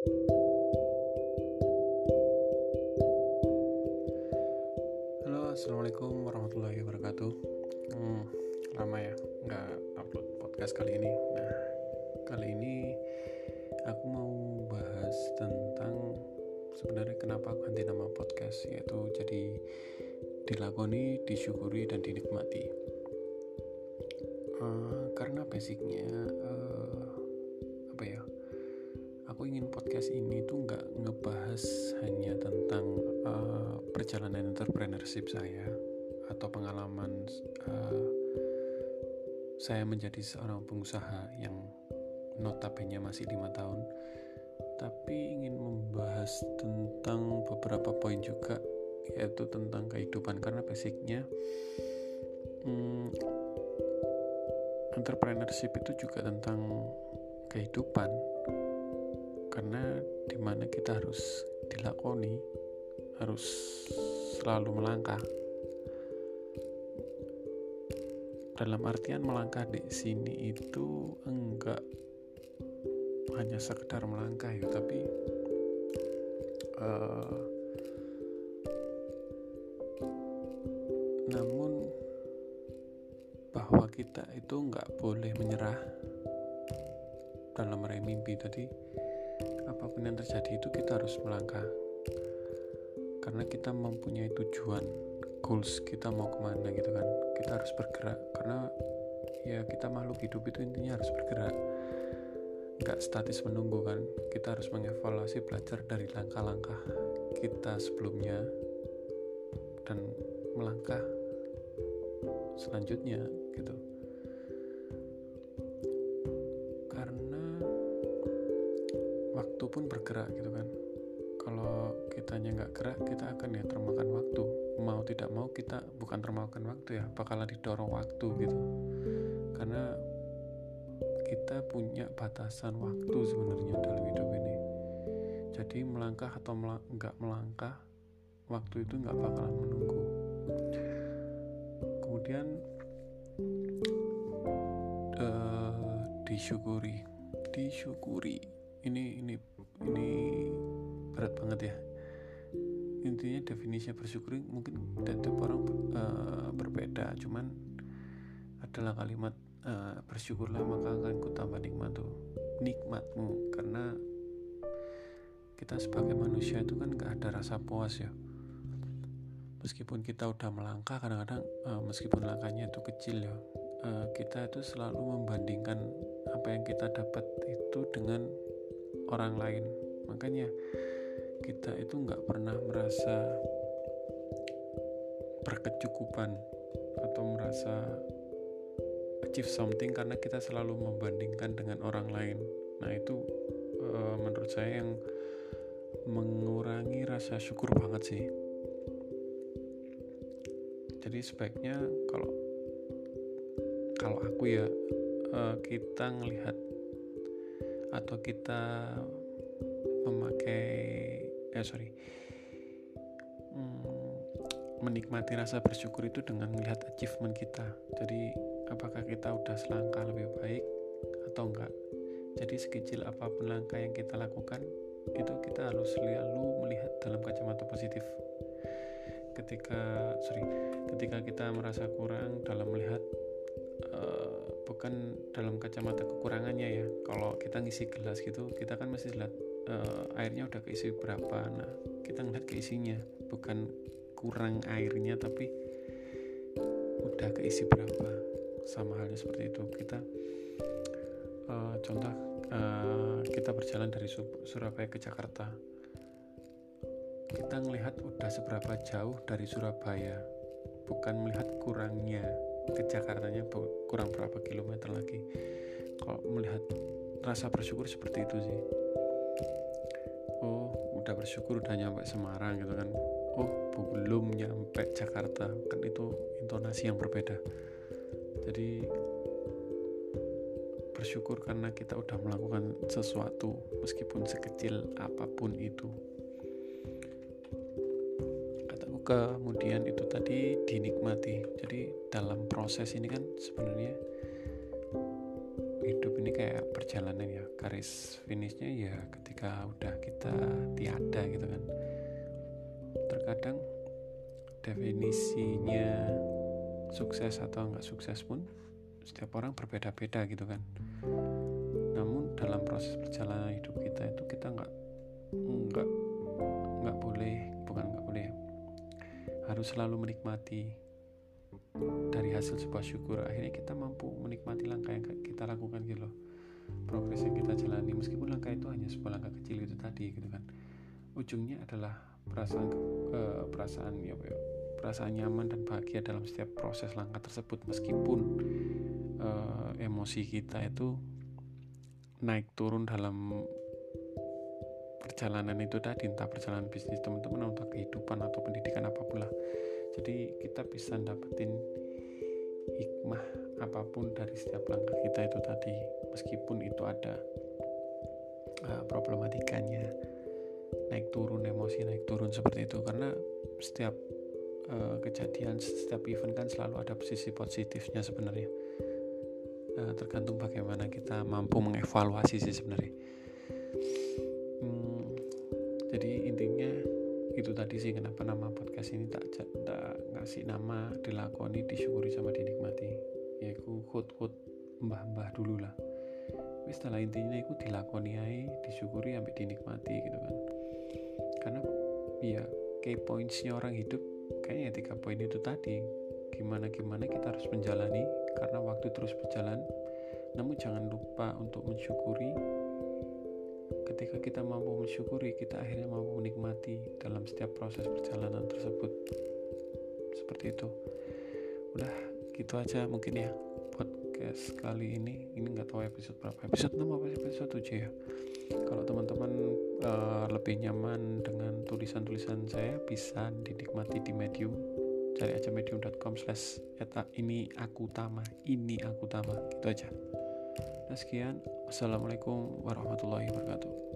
Halo, assalamualaikum warahmatullahi wabarakatuh. Hmm, lama ya nggak upload podcast kali ini. Nah, kali ini aku mau bahas tentang sebenarnya kenapa ganti nama podcast yaitu jadi dilakoni, disyukuri dan dinikmati. Uh, karena basicnya uh, podcast ini tuh nggak ngebahas hanya tentang uh, perjalanan entrepreneurship saya atau pengalaman uh, saya menjadi seorang pengusaha yang notabene masih lima tahun tapi ingin membahas tentang beberapa poin juga yaitu tentang kehidupan. Karena basicnya hmm, entrepreneurship itu juga tentang kehidupan karena di mana kita harus dilakoni harus selalu melangkah. Dalam artian melangkah di sini itu enggak hanya sekedar melangkah ya tapi uh, namun bahwa kita itu enggak boleh menyerah dalam meraih mimpi tadi apa pun yang terjadi itu kita harus melangkah. Karena kita mempunyai tujuan goals kita mau ke mana gitu kan. Kita harus bergerak karena ya kita makhluk hidup itu intinya harus bergerak. Nggak statis menunggu kan. Kita harus mengevaluasi belajar dari langkah-langkah kita sebelumnya dan melangkah selanjutnya gitu pun bergerak gitu kan. Kalau kitanya nggak gerak kita akan ya termakan waktu. Mau tidak mau kita bukan termakan waktu ya bakalan didorong waktu gitu. Karena kita punya batasan waktu sebenarnya dalam hidup ini. Jadi melangkah atau nggak melangkah waktu itu nggak bakalan menunggu. Kemudian uh, disyukuri. Disyukuri ini ini ini berat banget ya. Intinya definisi bersyukur mungkin tiap orang uh, berbeda. Cuman adalah kalimat uh, bersyukurlah maka akan ku tambah nikmat tuh nikmatmu. Karena kita sebagai manusia itu kan gak ada rasa puas ya. Meskipun kita udah melangkah kadang-kadang uh, meskipun langkahnya itu kecil ya uh, kita itu selalu membandingkan apa yang kita dapat itu dengan orang lain makanya kita itu nggak pernah merasa berkecukupan atau merasa achieve something karena kita selalu membandingkan dengan orang lain. Nah itu uh, menurut saya yang mengurangi rasa syukur banget sih. Jadi sebaiknya kalau kalau aku ya uh, kita ngelihat atau kita memakai eh sorry. Hmm, menikmati rasa bersyukur itu dengan melihat achievement kita. Jadi apakah kita udah selangkah lebih baik atau enggak? Jadi sekecil apa pun langkah yang kita lakukan itu kita harus selalu melihat dalam kacamata positif. Ketika sorry ketika kita merasa kurang dalam bukan dalam kacamata kekurangannya ya. Kalau kita ngisi gelas gitu kita kan mesti lihat uh, airnya udah keisi berapa. Nah kita ngeliat keisinya bukan kurang airnya tapi udah keisi berapa. Sama halnya seperti itu. Kita uh, contoh uh, kita berjalan dari Surabaya ke Jakarta. Kita ngelihat udah seberapa jauh dari Surabaya. Bukan melihat kurangnya ke Jakartanya kurang berapa kilometer lagi. Kalau melihat rasa bersyukur seperti itu sih? Oh udah bersyukur udah nyampe Semarang gitu kan. Oh belum nyampe Jakarta. Kan itu intonasi yang berbeda. Jadi bersyukur karena kita udah melakukan sesuatu meskipun sekecil apa pun itu kemudian itu tadi dinikmati. Jadi dalam proses ini kan sebenarnya hidup ini kayak perjalanan ya. Garis finishnya ya ketika udah kita tiada gitu kan. Terkadang definisinya sukses atau nggak sukses pun setiap orang berbeda-beda gitu kan. Namun dalam proses perjalanan hidup kita itu kita nggak nggak nggak boleh bukan nggak boleh ya, harus selalu menikmati dari hasil sebuah syukur. Akhirnya kita mampu menikmati langkah yang kita lakukan gitu loh. Progres yang kita jalani. Meskipun langkah itu hanya sebuah langkah kecil itu tadi gitu kan. Ujungnya adalah perasaan perasaan ya, ya perasaan nyaman dan bahagia dalam setiap proses langkah tersebut. Meskipun uh, emosi kita itu naik turun dalam perjalanan itu tadi entah perjalanan bisnis teman-teman atau kehidupan atau pendidikan apa pun lah jadi kita bisa dapetin hikmah apa pun dari setiap langkah kita itu tadi meskipun itu ada uh, problematikanya naik turun emosi naik turun seperti itu. Karena setiap uh, kejadian setiap event kan selalu ada sisi positifnya sebenarnya. Uh, tergantung bagaimana kita mampu mengevaluasi sih sebenarnya jadi intinya itu tadi sih kenapa nama podcast ini tak tak ngasih nama dilakoni disyukuri sama dinikmati. Yaitu hut hut mbah-mbah dulu lah. Tapi setelah intinya itu dilakoni aja disyukuri sampai dinikmati gitu kan. Karena ya key pointsnya orang hidup kayaknya tiga poin itu tadi. Gimana gimana kita harus menjalani karena waktu terus berjalan namun jangan lupa untuk mensyukuri ketika kita mampu mensyukuri kita akhirnya mampu menikmati dalam setiap proses perjalanan tersebut. Seperti itu. Udah gitu aja mungkin ya podcast kali ini. Ini nggak tahu episode berapa. Episode 6 apa episode 7 ya? Kalau teman-teman uh, lebih nyaman dengan tulisan-tulisan saya bisa dinikmati di medium. Cari aja medium.com slash ini aku tama ini aku tama. Gitu aja nah sekian. Assalamualaikum warahmatullahi wabarakatuh